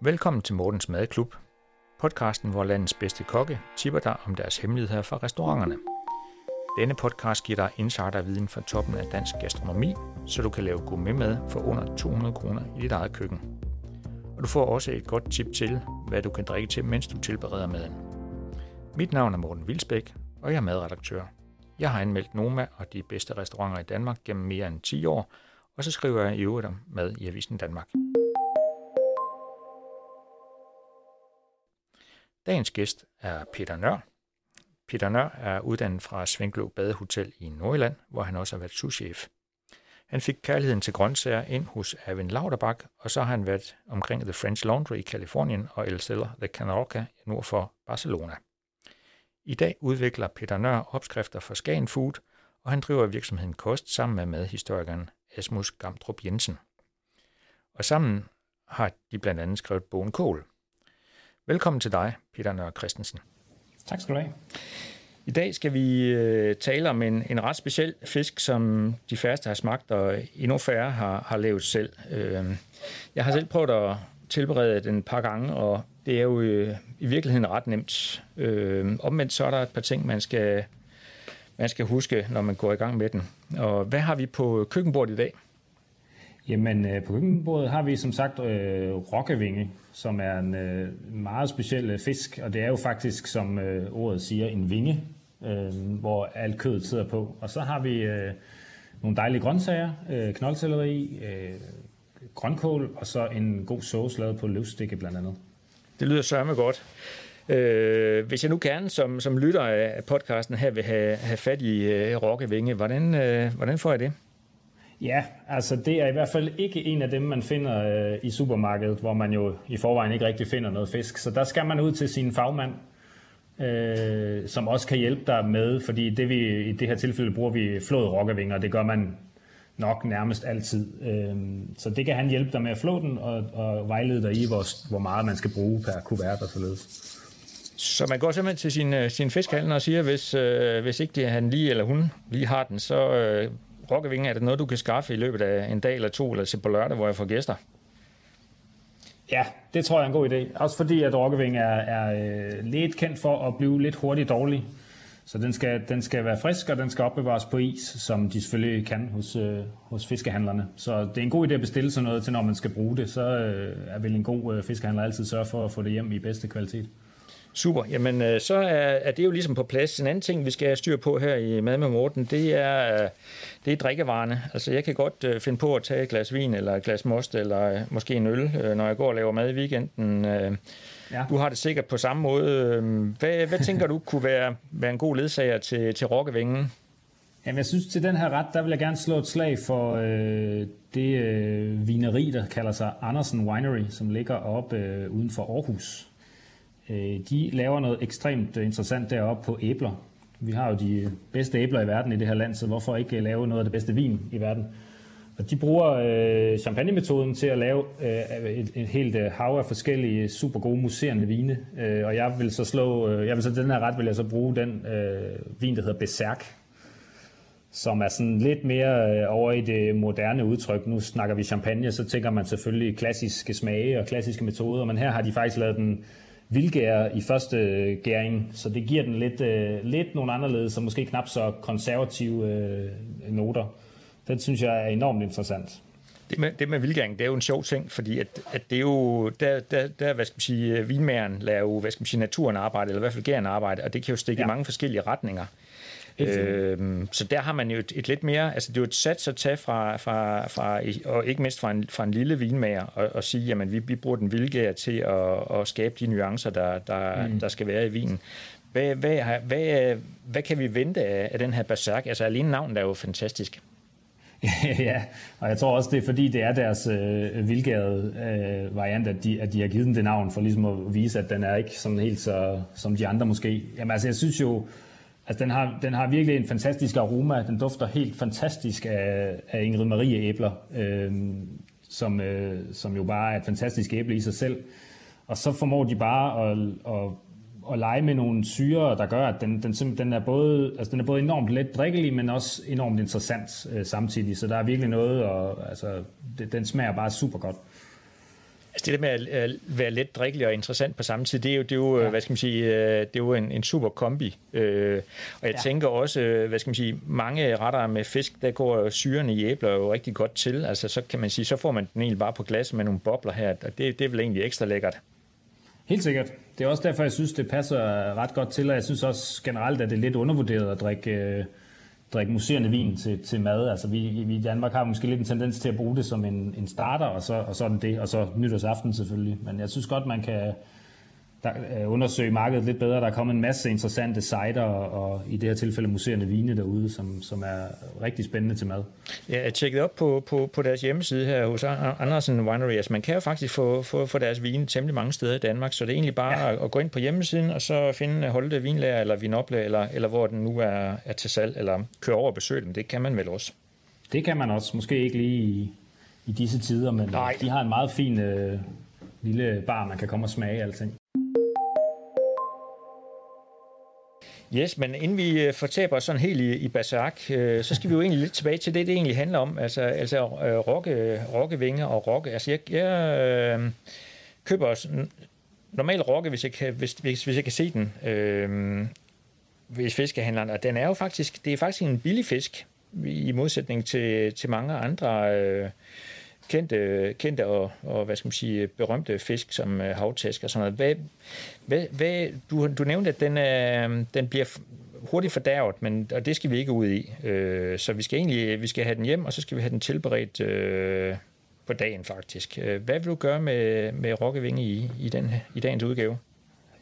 Velkommen til Mortens Madklub, podcasten, hvor landets bedste kokke tipper dig om deres hemmeligheder fra restauranterne. Denne podcast giver dig insiderviden fra toppen af dansk gastronomi, så du kan lave gourmetmad for under 200 kroner i dit eget køkken. Og du får også et godt tip til, hvad du kan drikke til, mens du tilbereder maden. Mit navn er Morten Vilsbæk, og jeg er madredaktør. Jeg har anmeldt Noma og de bedste restauranter i Danmark gennem mere end 10 år, og så skriver jeg i øvrigt om mad i Avisen Danmark. Dagens gæst er Peter Nør. Peter Nør er uddannet fra Svinkløv Badehotel i Nordjylland, hvor han også har været souschef. Han fik kærligheden til grøntsager ind hos Erwin Lauterbach, og så har han været omkring The French Laundry i Kalifornien og El Cellar de Canorca nord for Barcelona. I dag udvikler Peter Nør opskrifter for Skagen Food, og han driver virksomheden Kost sammen med madhistorikeren Asmus Gamtrup Jensen. Og sammen har de blandt andet skrevet bogen Kål. Velkommen til dig, Peter Nør Christensen. Tak skal du have. I dag skal vi øh, tale om en, en ret speciel fisk, som de færreste har smagt, og endnu færre har, har lavet selv. Øh, jeg har selv prøvet at tilberede den et par gange, og det er jo øh, i virkeligheden ret nemt. Øh, omvendt så er der et par ting, man skal, man skal huske, når man går i gang med den. Og hvad har vi på køkkenbordet i dag? Jamen, øh, på køkkenbordet har vi som sagt øh, rokkevinge, som er en øh, meget speciel øh, fisk, og det er jo faktisk, som øh, ordet siger, en vinge, øh, hvor alt kødet sidder på. Og så har vi øh, nogle dejlige grøntsager, øh, knoldselleri, øh, grønkål, og så en god sauce lavet på løvstikke blandt andet. Det lyder sørme godt. Øh, hvis jeg nu gerne som, som lytter af podcasten her vil have, have fat i øh, rokkevinge, hvordan, øh, hvordan får jeg det? Ja, altså det er i hvert fald ikke en af dem, man finder øh, i supermarkedet, hvor man jo i forvejen ikke rigtig finder noget fisk. Så der skal man ud til sin fagmand, øh, som også kan hjælpe dig med, fordi det vi, i det her tilfælde bruger vi flået rokkevinger, det gør man nok nærmest altid. Øh, så det kan han hjælpe dig med at flå den og, og vejlede dig i, hvor, hvor meget man skal bruge per kuvert og således. Så man går simpelthen til sin, øh, sin fiskhandler og siger, hvis, øh, hvis ikke det, han lige eller hun lige har den, så øh, rokkevinge, er det noget, du kan skaffe i løbet af en dag eller to, eller til på lørdag, hvor jeg får gæster? Ja, det tror jeg er en god idé. Også fordi, at rokkevinge er, er øh, lidt kendt for at blive lidt hurtigt dårlig. Så den skal, den skal være frisk, og den skal opbevares på is, som de selvfølgelig kan hos, øh, hos fiskehandlerne. Så det er en god idé at bestille sådan noget til, når man skal bruge det. Så øh, er vel en god øh, fiskehandler altid sørge for at få det hjem i bedste kvalitet. Super. Jamen, øh, så er, er det jo ligesom på plads. En anden ting, vi skal have styr på her i Mad med Morten, det er, øh, det er drikkevarerne. Altså, jeg kan godt øh, finde på at tage et glas vin, eller et glas most, eller øh, måske en øl, øh, når jeg går og laver mad i weekenden. Øh, Ja. Du har det sikkert på samme måde. Hvad, hvad tænker du kunne være, være en god ledsager til, til rokkevingen? Jamen, jeg synes, til den her ret, der vil jeg gerne slå et slag for øh, det øh, vineri, der kalder sig Andersen Winery, som ligger oppe øh, uden for Aarhus. Øh, de laver noget ekstremt interessant deroppe på æbler. Vi har jo de bedste æbler i verden i det her land, så hvorfor ikke lave noget af det bedste vin i verden? Og de bruger øh, champagne-metoden til at lave øh, et, et helt øh, hav af forskellige super gode muserende vine. Øh, og jeg vil så slå, øh, jeg vil så den her ret vil jeg så bruge den øh, vin, der hedder Berserk, som er sådan lidt mere øh, over i det moderne udtryk. Nu snakker vi champagne, så tænker man selvfølgelig klassiske smage og klassiske metoder, men her har de faktisk lavet den vildgær i første øh, gæring, så det giver den lidt, øh, lidt nogle anderledes og måske knap så konservative øh, noter. Den synes jeg er enormt interessant. Det med, det med vildgæring, det er jo en sjov ting, fordi at, at det er jo, der, der, der hvad skal man sige, vinmæren laver jo, hvad skal man sige, naturen arbejde, eller i hvert fald gæren arbejde, og det kan jo stikke ja. i mange forskellige retninger. Øh, så der har man jo et, et lidt mere, altså det er jo et sats at tage fra, fra, fra og ikke mindst fra en, fra en lille vinmager, og, og sige, jamen vi, vi bruger den vildgær til at, at skabe de nuancer, der, der, mm. der skal være i vinen. Hvad, hvad, hvad, hvad kan vi vente af, af den her berserk? Altså alene navnet er jo fantastisk. ja, og jeg tror også, det er fordi, det er deres øh, vildgade øh, variant, at de, at de har givet den det navn, for ligesom at vise, at den er ikke sådan helt så, som de andre måske. Jamen altså, jeg synes jo, Altså, den har, den har virkelig en fantastisk aroma. Den dufter helt fantastisk af, af Ingrid Marie æbler, øh, som, øh, som jo bare er et fantastisk æble i sig selv. Og så formår de bare at, at at lege med nogle syre, der gør, at den, den, den, er, både, altså den er både enormt let drikkelig, men også enormt interessant øh, samtidig. Så der er virkelig noget, og altså, det, den smager bare super godt. Altså det der med at være let drikkelig og interessant på samme tid, det er jo, det er jo ja. hvad skal man sige, øh, det er jo en, en super kombi. Øh, og jeg ja. tænker også, øh, hvad skal man sige, mange retter med fisk, der går syrene i æbler jo rigtig godt til. Altså så kan man sige, så får man den egentlig bare på glas med nogle bobler her, og det, det er vel egentlig ekstra lækkert. Helt sikkert. Det er også derfor, jeg synes, det passer ret godt til, og jeg synes også generelt, at det er lidt undervurderet at drikke øh, drikke muserende vin til, til mad. Altså vi, vi i Danmark har måske lidt en tendens til at bruge det som en, en starter, og så, og sådan det, og så nytårsaften selvfølgelig. Men jeg synes godt, man kan, der, øh, undersøge markedet lidt bedre. Der er kommet en masse interessante sider, og, og i det her tilfælde museerne vine derude, som, som er rigtig spændende til mad. Ja, jeg tjekkede op på, på, på deres hjemmeside her hos Andersen Winery. Altså, man kan jo faktisk få, få, få deres vine temmelig mange steder i Danmark, så det er egentlig bare ja. at, at gå ind på hjemmesiden, og så finde Holte Vinlager, eller Vinople, eller, eller hvor den nu er, er til salg, eller køre over og besøge dem. Det kan man vel også. Det kan man også. Måske ikke lige i, i disse tider, men Nej. de har en meget fin øh, lille bar, man kan komme og smage alting. Yes, men inden vi øh, fortaber os sådan helt i, i Basak, øh, så skal vi jo egentlig lidt tilbage til det, det egentlig handler om, altså, altså øh, rokke, rokkevinger og rokke. Altså jeg, jeg øh, køber også normalt rokke, hvis jeg kan, hvis, hvis, hvis jeg kan se den øh, hvis fiskehandleren, og den er jo faktisk, det er faktisk en billig fisk, i modsætning til, til mange andre øh, kendte, kendte og, og, hvad skal man sige, berømte fisk som øh, havtæsk og sådan noget. Hvad, hvad, hvad, du, du nævnte, at den, øh, den bliver hurtigt fordærvet, men, og det skal vi ikke ud i. Øh, så vi skal egentlig vi skal have den hjem, og så skal vi have den tilberedt øh, på dagen faktisk. Øh, hvad vil du gøre med, med rokkevinge i, i, den, i dagens udgave?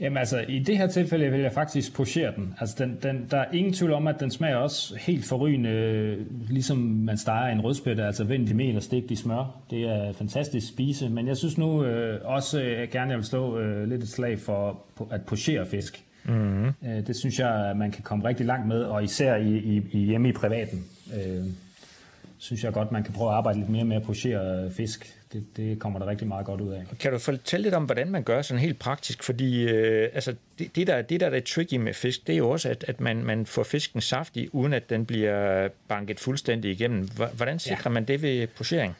Jamen altså, i det her tilfælde vil jeg faktisk pochere den. Altså, den, den, der er ingen tvivl om, at den smager også helt forrygende, ligesom man steger en rødspætte, altså vendt i mel og stegt i smør. Det er fantastisk spise, men jeg synes nu øh, også øh, gerne, jeg vil slå øh, lidt et slag for at pochere fisk. Mm-hmm. Øh, det synes jeg, man kan komme rigtig langt med, og især i, i, i hjemme i privaten. Øh, synes jeg godt, man kan prøve at arbejde lidt mere med at pochere fisk det, det kommer der rigtig meget godt ud af. Kan du fortælle lidt om, hvordan man gør sådan helt praktisk? Fordi øh, altså, det, det, der, det, der er tricky med fisk, det er jo også, at, at man, man får fisken saftig, uden at den bliver banket fuldstændig igennem. Hvordan sikrer ja. man det ved pochering?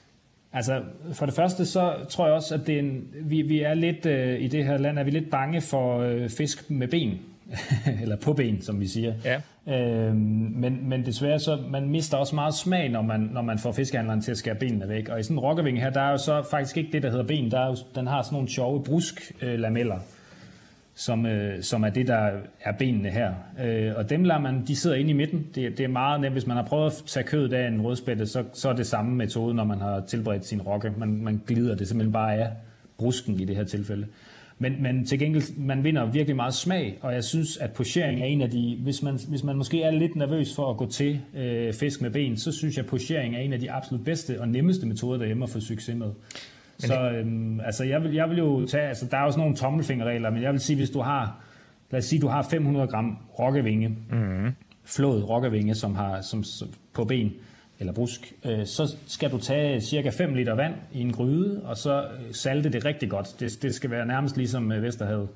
Altså, for det første, så tror jeg også, at det er en, vi, vi er lidt, øh, i det her land, er vi lidt bange for øh, fisk med ben. eller på ben, som vi siger. Ja. Øhm, men, men desværre så, man mister også meget smag, når man, når man får fiskehandleren til at skære benene væk. Og i sådan en rokkevinge her, der er jo så faktisk ikke det, der hedder ben. Der er jo, den har sådan nogle sjove brusk-lameller, øh, som, øh, som er det, der er benene her. Øh, og dem lader man, de sidder inde i midten. Det, det er meget nemt. Hvis man har prøvet at tage kødet af en rødspætte, så, så er det samme metode, når man har tilberedt sin rokke. Man, man glider det simpelthen bare af brusken i det her tilfælde. Men, men til gengæld, man vinder virkelig meget smag, og jeg synes, at pochering er en af de, hvis man, hvis man måske er lidt nervøs for at gå til øh, fisk med ben, så synes jeg, at pochering er en af de absolut bedste og nemmeste metoder derhjemme at få succes med. Så øhm, altså, jeg, vil, jeg vil jo tage, altså der er sådan nogle tommelfingerregler, men jeg vil sige, hvis du har, lad os sige, du har 500 gram rokkevinge, mm-hmm. flået rokkevinge, som har som, som, på ben, eller brusk, øh, så skal du tage cirka 5 liter vand i en gryde, og så øh, salte det rigtig godt. Det, det skal være nærmest ligesom øh, Vesterhavet.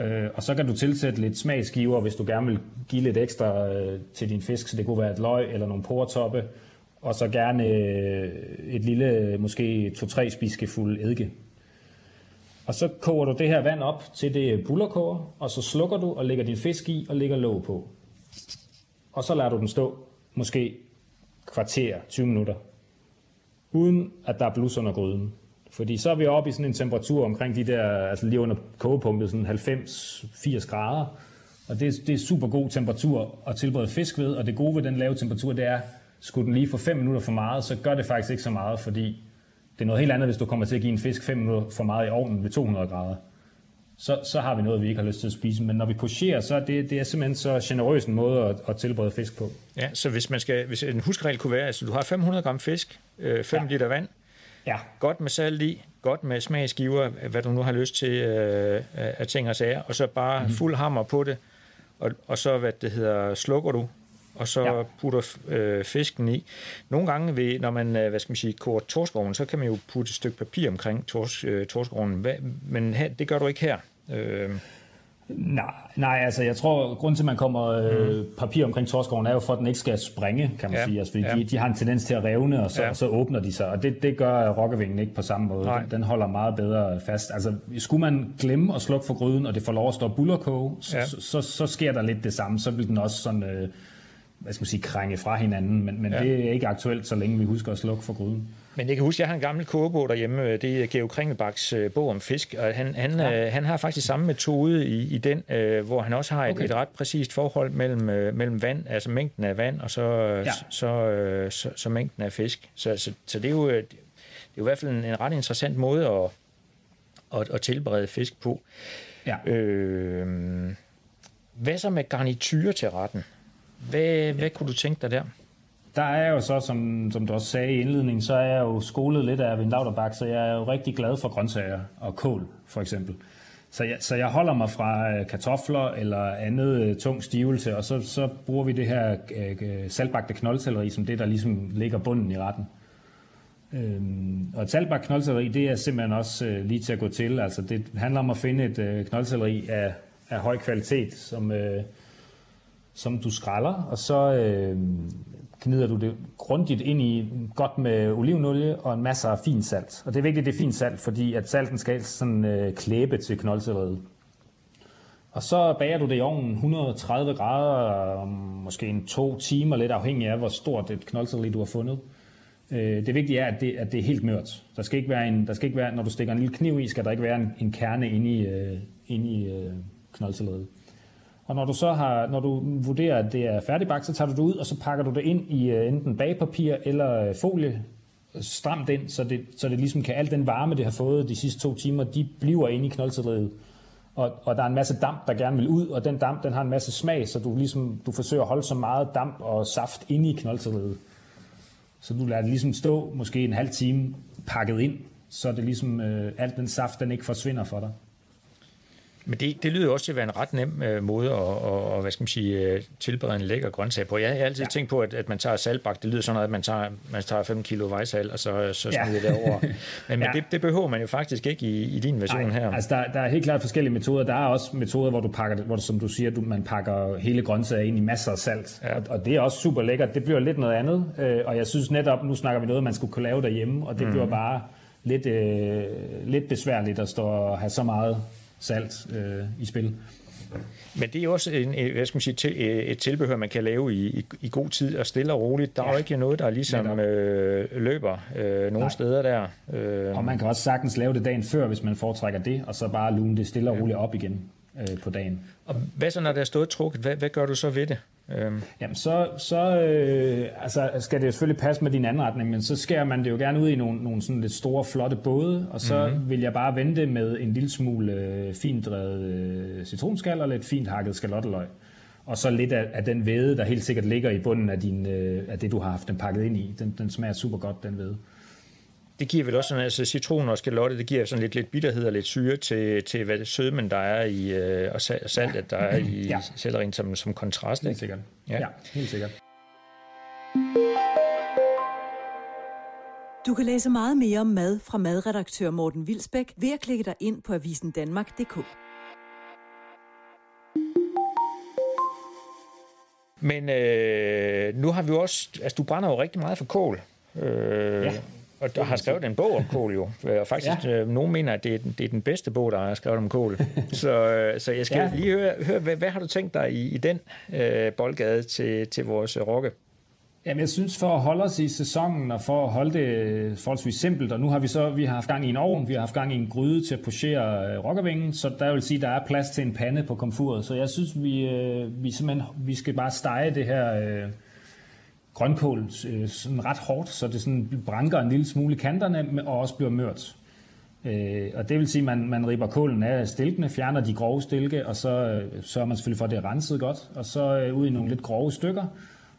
Øh, og så kan du tilsætte lidt smagsgiver, hvis du gerne vil give lidt ekstra øh, til din fisk, så det kunne være et løg eller nogle portoppe, og så gerne øh, et lille, måske 2-3 spiskefulde eddike. Og så koger du det her vand op til det bullerkoger, og så slukker du og lægger din fisk i og lægger låg på. Og så lader du den stå måske kvarter, 20 minutter, uden at der er blus under gryden. Fordi så er vi oppe i sådan en temperatur omkring de der, altså lige under kogepunktet, sådan 90-80 grader. Og det, det er super god temperatur at tilberede fisk ved, og det gode ved den lave temperatur, det er, skulle den lige få 5 minutter for meget, så gør det faktisk ikke så meget, fordi det er noget helt andet, hvis du kommer til at give en fisk 5 minutter for meget i ovnen ved 200 grader så, så har vi noget, vi ikke har lyst til at spise. Men når vi pocherer, så er det, det er simpelthen så generøs en måde at, at tilberede fisk på. Ja, så hvis, man skal, hvis en huskeregel kunne være, altså du har 500 gram fisk, øh, 5 ja. liter vand, ja. godt med salt i, godt med smagsgiver, hvad du nu har lyst til øh, af ting og sager, og så bare mm-hmm. fuld hammer på det, og, og så hvad det hedder, slukker du, og så ja. putter øh, fisken i. Nogle gange, ved, når man øh, hvad skal man sige, koger torskovnen, så kan man jo putte et stykke papir omkring tors, øh, torskovnen, men her, det gør du ikke her. Øh. Nej, nej, altså jeg tror, grund til, at man kommer øh, mm. papir omkring torskoven, er jo for, at den ikke skal springe, kan man ja. sige. Altså, fordi ja. de, de har en tendens til at revne, og så, ja. og så åbner de sig. Og det, det gør rokkevingen ikke på samme måde. Den, den holder meget bedre fast. Altså, skulle man glemme at slukke for gryden, og det får lov at stå bullerkoge, ja. så, så, så, så sker der lidt det samme. Så vil den også sådan... Øh, hvad skal man sige, krænge fra hinanden, men, men ja. det er ikke aktuelt, så længe vi husker at slukke for gryden. Men jeg kan huske, at jeg har en gammel kogebog derhjemme, det er Geo Kringelbaks øh, bog om fisk, og han, han, ja. øh, han har faktisk samme metode i, i den, øh, hvor han også har et, okay. et ret præcist forhold mellem, øh, mellem vand, altså mængden af vand, og så, ja. så, så, øh, så, så mængden af fisk. Så, så, så det, er jo, det er jo i hvert fald en, en ret interessant måde at, at, at tilberede fisk på. Ja. Øh, hvad så med garnityr til retten? Hvad, ja. hvad kunne du tænke dig der? Der er jo så, som, som du også sagde i indledningen, så er jeg jo skolet lidt af Vind Lauterbach, så jeg er jo rigtig glad for grøntsager og kål, for eksempel. Så jeg, så jeg holder mig fra øh, kartofler eller andet øh, tung stivelse, og så, så bruger vi det her øh, øh, saltbagte knoldselleri som det, der ligesom ligger bunden i retten. Øhm, og et saltbagt knoldselleri, det er simpelthen også øh, lige til at gå til. Altså det handler om at finde et øh, knoldselleri af, af høj kvalitet, som, øh, som du skræller, og så øh, gnider du det grundigt ind i godt med olivenolie og en masse af fint salt. Og det er vigtigt, det er fint salt, fordi at salten skal sådan øh, klæbe til knoldcelleriet. Og så bager du det i ovnen 130 grader, måske en to timer, lidt afhængig af, hvor stort et knoldcelleri du har fundet. Øh, det vigtige er, at det, at det er helt mørt. Der skal ikke være en, der skal ikke være, når du stikker en lille kniv i, skal der ikke være en, en kerne inde i, øh, inde i øh. Og når du så har, når du vurderer, at det er færdigbagt, så tager du det ud, og så pakker du det ind i øh, enten bagpapir eller øh, folie, øh, stramt ind, så det, så det ligesom kan, al den varme, det har fået de sidste to timer, de bliver inde i knoldcelleriet. Og, og der er en masse damp, der gerne vil ud, og den damp, den har en masse smag, så du ligesom, du forsøger at holde så meget damp og saft inde i knoldcelleriet. Så du lader det ligesom stå måske en halv time pakket ind, så det ligesom, øh, alt den saft, den ikke forsvinder for dig. Men det, det lyder også til at være en ret nem øh, måde at, og, og, hvad skal man sige, øh, tilberede en lækker grøntsag på. Jeg har altid ja. tænkt på, at, at man tager saltbak. Det lyder sådan noget, at man tager, man tager 5 kilo vejsal, og så, så smider ja. det over. Men, men ja. det, det behøver man jo faktisk ikke i, i din version Nej, her. Altså der, der er helt klart forskellige metoder. Der er også metoder, hvor du pakker, hvor som du siger, du, man pakker hele grøntsager ind i masser af salt. Ja. Og, og det er også super lækkert. Det bliver lidt noget andet. Øh, og jeg synes netop, nu snakker vi noget, man skulle kunne lave derhjemme, og det mm. bliver bare lidt, øh, lidt besværligt at stå og have så meget salt øh, i spil. Men det er også en, hvad skal man sige, til, et tilbehør, man kan lave i, i, i god tid og stille og roligt. Der ja. er jo ikke noget, der ligesom øh, løber øh, nogle Nej. steder der. Øh. Og man kan også sagtens lave det dagen før, hvis man foretrækker det, og så bare lune det stille og roligt op igen øh, på dagen. Og hvad så, når der er stået trukket? Hvad, hvad gør du så ved det? Øhm. Jamen, så, så øh, altså, skal det selvfølgelig passe med din anretning, men så skærer man det jo gerne ud i nogle, nogle sådan lidt store, flotte både, og så mm-hmm. vil jeg bare vente med en lille smule øh, fint drevet øh, citronskal og lidt fint hakket skalotteløg. Og så lidt af, af den væde, der helt sikkert ligger i bunden af, din, øh, af det, du har haft den pakket ind i. Den, den smager super godt, den væde det giver vel også sådan, altså citron og skalotte, det giver sådan lidt, lidt bitterhed og lidt syre til, til hvad det sødmen, der er i, øh, og saltet, der er i ja. sellerien som, som kontrast. Helt sikkert. Ja. ja, helt sikkert. Du kan læse meget mere om mad fra madredaktør Morten Vilsbæk ved at klikke dig ind på avisen Danmark.dk. Men øh, nu har vi også, altså du brænder jo rigtig meget for kål. Øh, ja. Og der har skrevet en bog om kål jo. Og faktisk, ja. øh, nogen mener, at det er, det er den bedste bog, der er skrevet om kål. så, øh, så jeg skal ja. lige høre, høre hvad, hvad har du tænkt dig i, i den øh, boldgade til, til vores øh, rokke? Jamen, jeg synes, for at holde os i sæsonen, og for at holde det forholdsvis simpelt, og nu har vi så vi har haft gang i en ovn, vi har haft gang i en gryde til at pochere øh, rokkevingen, så der vil sige, der er plads til en pande på komfuret. Så jeg synes, vi, øh, vi simpelthen vi skal bare stege det her... Øh, grønkål øh, sådan ret hårdt, så det sådan branker en lille smule i kanterne og også bliver mørt. Øh, og det vil sige, at man, man riber kålen af stilkene, fjerner de grove stilke, og så øh, sørger man selvfølgelig for, at det er renset godt, og så øh, ud i nogle lidt grove stykker,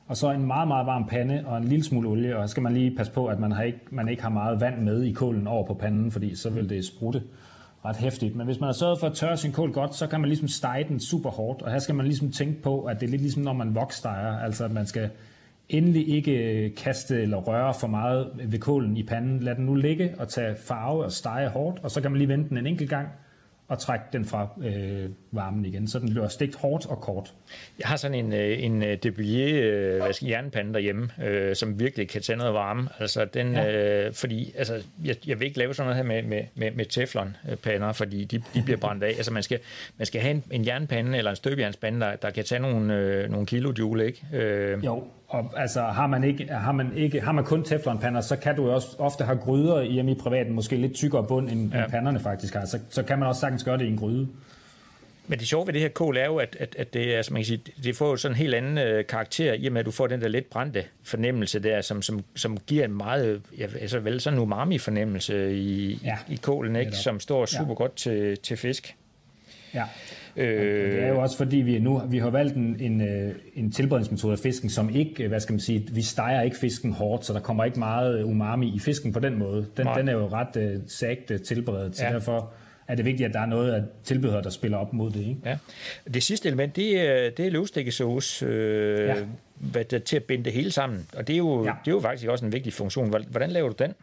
og så en meget, meget varm pande og en lille smule olie, og så skal man lige passe på, at man, har ikke, man ikke har meget vand med i kålen over på panden, fordi så vil det sprutte ret hæftigt. Men hvis man har sørget for at tørre sin kål godt, så kan man ligesom stege den super hårdt, og her skal man ligesom tænke på, at det er lidt ligesom når man vokstejer, altså at man skal endelig ikke kaste eller røre for meget ved kålen i panden. Lad den nu ligge og tage farve og stege hårdt, og så kan man lige vente den en enkelt gang, og trække den fra øh, varmen igen, så den bliver stegt hårdt og kort. Jeg har sådan en, øh, en øh, Debulier øh, jernpande derhjemme, øh, som virkelig kan tage noget varme. Altså den, ja. øh, fordi altså, jeg, jeg vil ikke lave sådan noget her med, med, med, med teflonpander, fordi de, de bliver brændt af. Altså man skal, man skal have en, en jernpande eller en støbjernspande, der, der kan tage nogle, øh, nogle kilojoule, ikke? Øh. Jo, og altså har man, ikke, har man, ikke, har man kun teflonpander, så kan du jo også ofte have gryder hjemme i privaten, måske lidt tykkere bund, end, ja. end panderne faktisk har. Så, så kan man også sagtens gøre det i en gryde. Men det sjove ved det her kål er jo, at, at, at det, altså man kan sige, det får sådan en helt anden øh, karakter, i og med, at du får den der lidt brændte fornemmelse der, som, som, som giver en meget, ja, altså vel sådan en umami-fornemmelse i, ja. i kålen, ikke? som står super ja. godt til, til fisk. Ja. Øh, det er jo også fordi, vi nu vi har valgt en, en, øh, en tilberedningsmetode af fisken, som ikke, hvad skal man sige, vi steger ikke fisken hårdt, så der kommer ikke meget umami i fisken på den måde. Den, den er jo ret uh, sagt tilberedet, så ja. derfor er det vigtigt, at der er noget af tilbehør, der spiller op mod det. Ikke? Ja. Det sidste element, det er, det er løvstikkesauce, øh, ja. hvad der, til at binde det hele sammen. Og det er, jo, ja. det er jo faktisk også en vigtig funktion. Hvordan laver du den?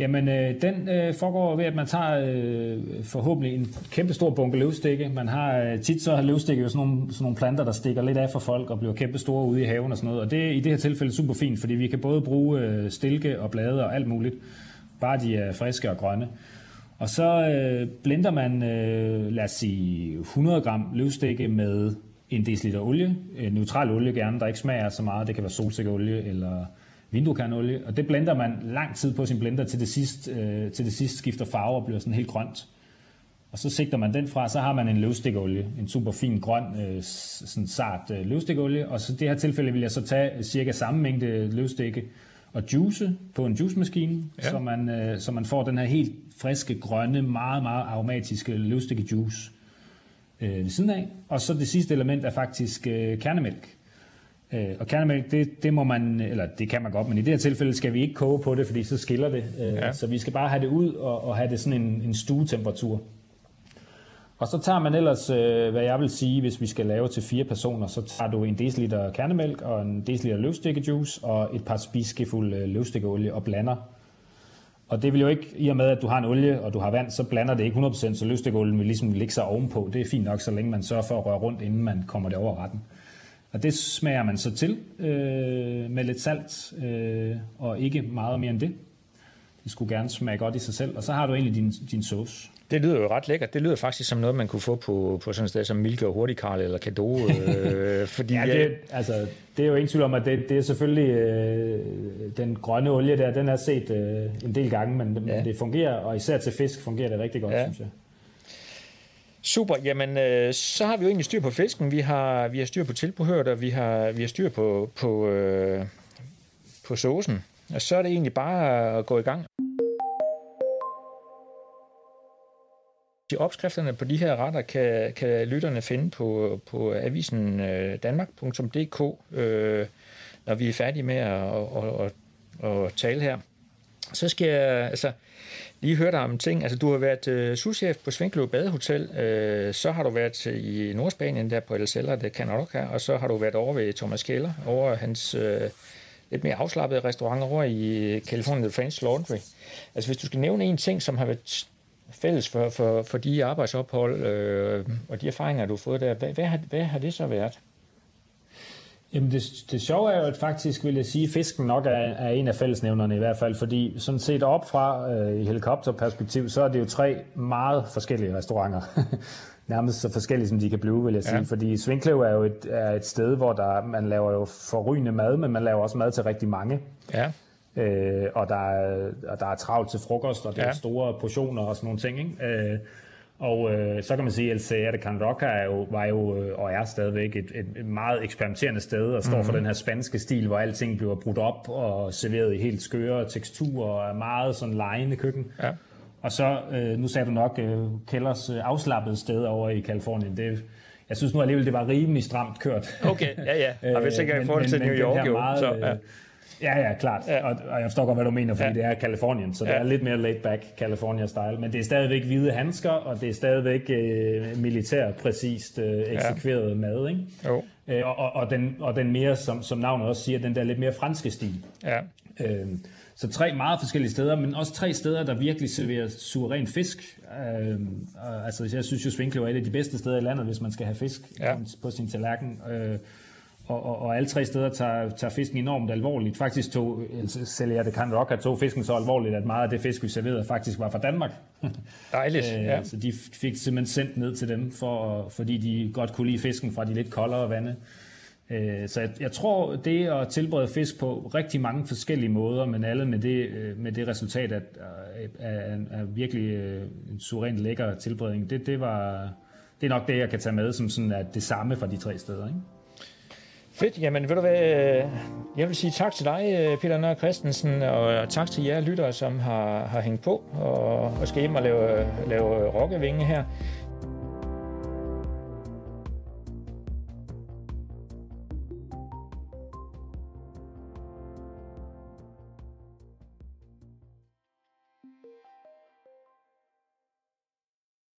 Jamen, øh, den øh, foregår ved, at man tager øh, forhåbentlig en kæmpe stor bunke løvstikke. Man har øh, tit så har løvstikke jo sådan nogle, sådan nogle planter, der stikker lidt af for folk og bliver kæmpe store ude i haven og sådan noget. Og det er i det her tilfælde super fint, fordi vi kan både bruge øh, stilke og blade og alt muligt, bare de er friske og grønne. Og så øh, blender man, øh, lad os sige, 100 gram løvstikke med en deciliter olie. Øh, neutral olie gerne, der ikke smager så meget. Det kan være solsikkeolie eller vinduekernenolie, og det blender man lang tid på sin blender, til det sidst, øh, til det sidst skifter farve og bliver sådan helt grønt. Og så sigter man den fra, så har man en løvstikkeolie, en super fin grøn, øh, sådan sart øh, løvstikkeolie, og så det her tilfælde vil jeg så tage cirka samme mængde løvstikke og juice på en juicemaskine, ja. så, man, øh, så man får den her helt friske, grønne, meget, meget aromatiske løvstikkejuice øh, ved siden af. Og så det sidste element er faktisk øh, kernemælk. Øh, og kernemælk, det, det må man, eller det kan man godt, men i det her tilfælde skal vi ikke koge på det, fordi så skiller det. Øh, ja. Så vi skal bare have det ud og, og have det sådan en, en stuetemperatur. Og så tager man ellers, øh, hvad jeg vil sige, hvis vi skal lave til fire personer, så tager du en deciliter kernemælk og en deciliter løvstikkejuice og et par spiseskefulde øh, løvstikkeolie og blander. Og det vil jo ikke, i og med at du har en olie og du har vand, så blander det ikke 100%, så løvstikkeolien vil ligesom ligge sig ovenpå. Det er fint nok, så længe man sørger for at røre rundt, inden man kommer det over retten. Og det smager man så til øh, med lidt salt, øh, og ikke meget mere end det. Det skulle gerne smage godt i sig selv. Og så har du egentlig din, din sauce. Det lyder jo ret lækkert. Det lyder faktisk som noget, man kunne få på, på sådan et sted som Milke og Hurtigkarl eller Kado. Øh, fordi ja, det, altså, det er jo ingen tvivl om, at det, det er selvfølgelig øh, den grønne olie der, den er set øh, en del gange, men, ja. men det fungerer, og især til fisk fungerer det rigtig godt, ja. synes jeg. Super, jamen øh, så har vi jo egentlig styr på fisken, vi har, vi har styr på tilbehøret, og vi har, vi har styr på, på, øh, på saucen. Og så er det egentlig bare at gå i gang. De opskrifterne på de her retter kan, kan lytterne finde på, på avisen øh, danmark.dk, øh, når vi er færdige med at, at, at, at tale her. Så skal jeg, altså, lige hørte om ting. Altså, du har været øh, souschef på Svinkløv Badehotel, øh, så har du været i Nordspanien, der på El Celler det kan her, og så har du været over ved Thomas Keller, over hans øh, lidt mere afslappede restaurant over i California The French Laundry. Altså, hvis du skal nævne en ting, som har været fælles for, for, for de arbejdsophold øh, og de erfaringer, du har fået der, hvad, hvad, har, hvad har det så været? Jamen det, det sjove er jo, at faktisk vil jeg sige, at fisken nok er, er en af fællesnævnerne i hvert fald, fordi sådan set op fra øh, i helikopterperspektiv, så er det jo tre meget forskellige restauranter. Nærmest så forskellige, som de kan blive, vil jeg sige. Ja. Fordi Svinklev er jo et, er et sted, hvor der, man laver jo forrygende mad, men man laver også mad til rigtig mange. Ja. Øh, og, der er, og der er travlt til frokost, og det ja. er store portioner og sådan nogle ting. Ikke? Øh, og øh, så kan man sige, at El Cerro de Can Roca er jo, var jo øh, og er stadigvæk et, et, et meget eksperimenterende sted, og står mm-hmm. for mhm. den her spanske stil, hvor alting bliver brudt op og serveret i helt skøre teksturer, og er meget sådan lejende køkken. Ja. Og så, øh, nu sagde du nok, øh, Kellers øh, afslappede sted over i Kalifornien, det, jeg synes nu alligevel, det var rimelig stramt kørt. Okay, ja, ja. Og hvis ikke får det til New York, jo. Meget, så, ja. Ja, ja, klart. Ja. Og, og jeg forstår godt, hvad du mener, fordi ja. det er Kalifornien, så ja. det er lidt mere laid-back California-style. Men det er stadigvæk hvide handsker, og det er stadigvæk øh, militær præcist øh, eksekveret ja. mad, ikke? Jo. Øh, og, og, den, og den mere, som, som navnet også siger, den der lidt mere franske stil. Ja. Øh, så tre meget forskellige steder, men også tre steder, der virkelig serverer suveræn fisk. Øh, altså, jeg synes jo, Svinklev er et af de bedste steder i landet, hvis man skal have fisk ja. på sin tallerken. Øh, og, og, og alle tre steder tager, tager fisken enormt alvorligt. Faktisk tog sælger det kan Rock tog fisken så alvorligt, at meget af det fisk, vi serverede, faktisk var fra Danmark. Dejligt, øh, ja. Så de fik simpelthen sendt ned til dem, for, fordi de godt kunne lide fisken fra de lidt koldere vande. Øh, så jeg, jeg tror, det at tilberede fisk på rigtig mange forskellige måder, men alle med det, øh, med det resultat, at er, virkelig en suverænt lækker tilberedning, det, det, var, det er nok det, jeg kan tage med som sådan, at det samme fra de tre steder. Ikke? Fedt. Jamen, ved du hvad, øh, jeg vil sige tak til dig, øh, Peter Nørre Christensen, og tak til jer lyttere, som har, har hængt på og, og skal hjem og lave, lave rokkevinge her.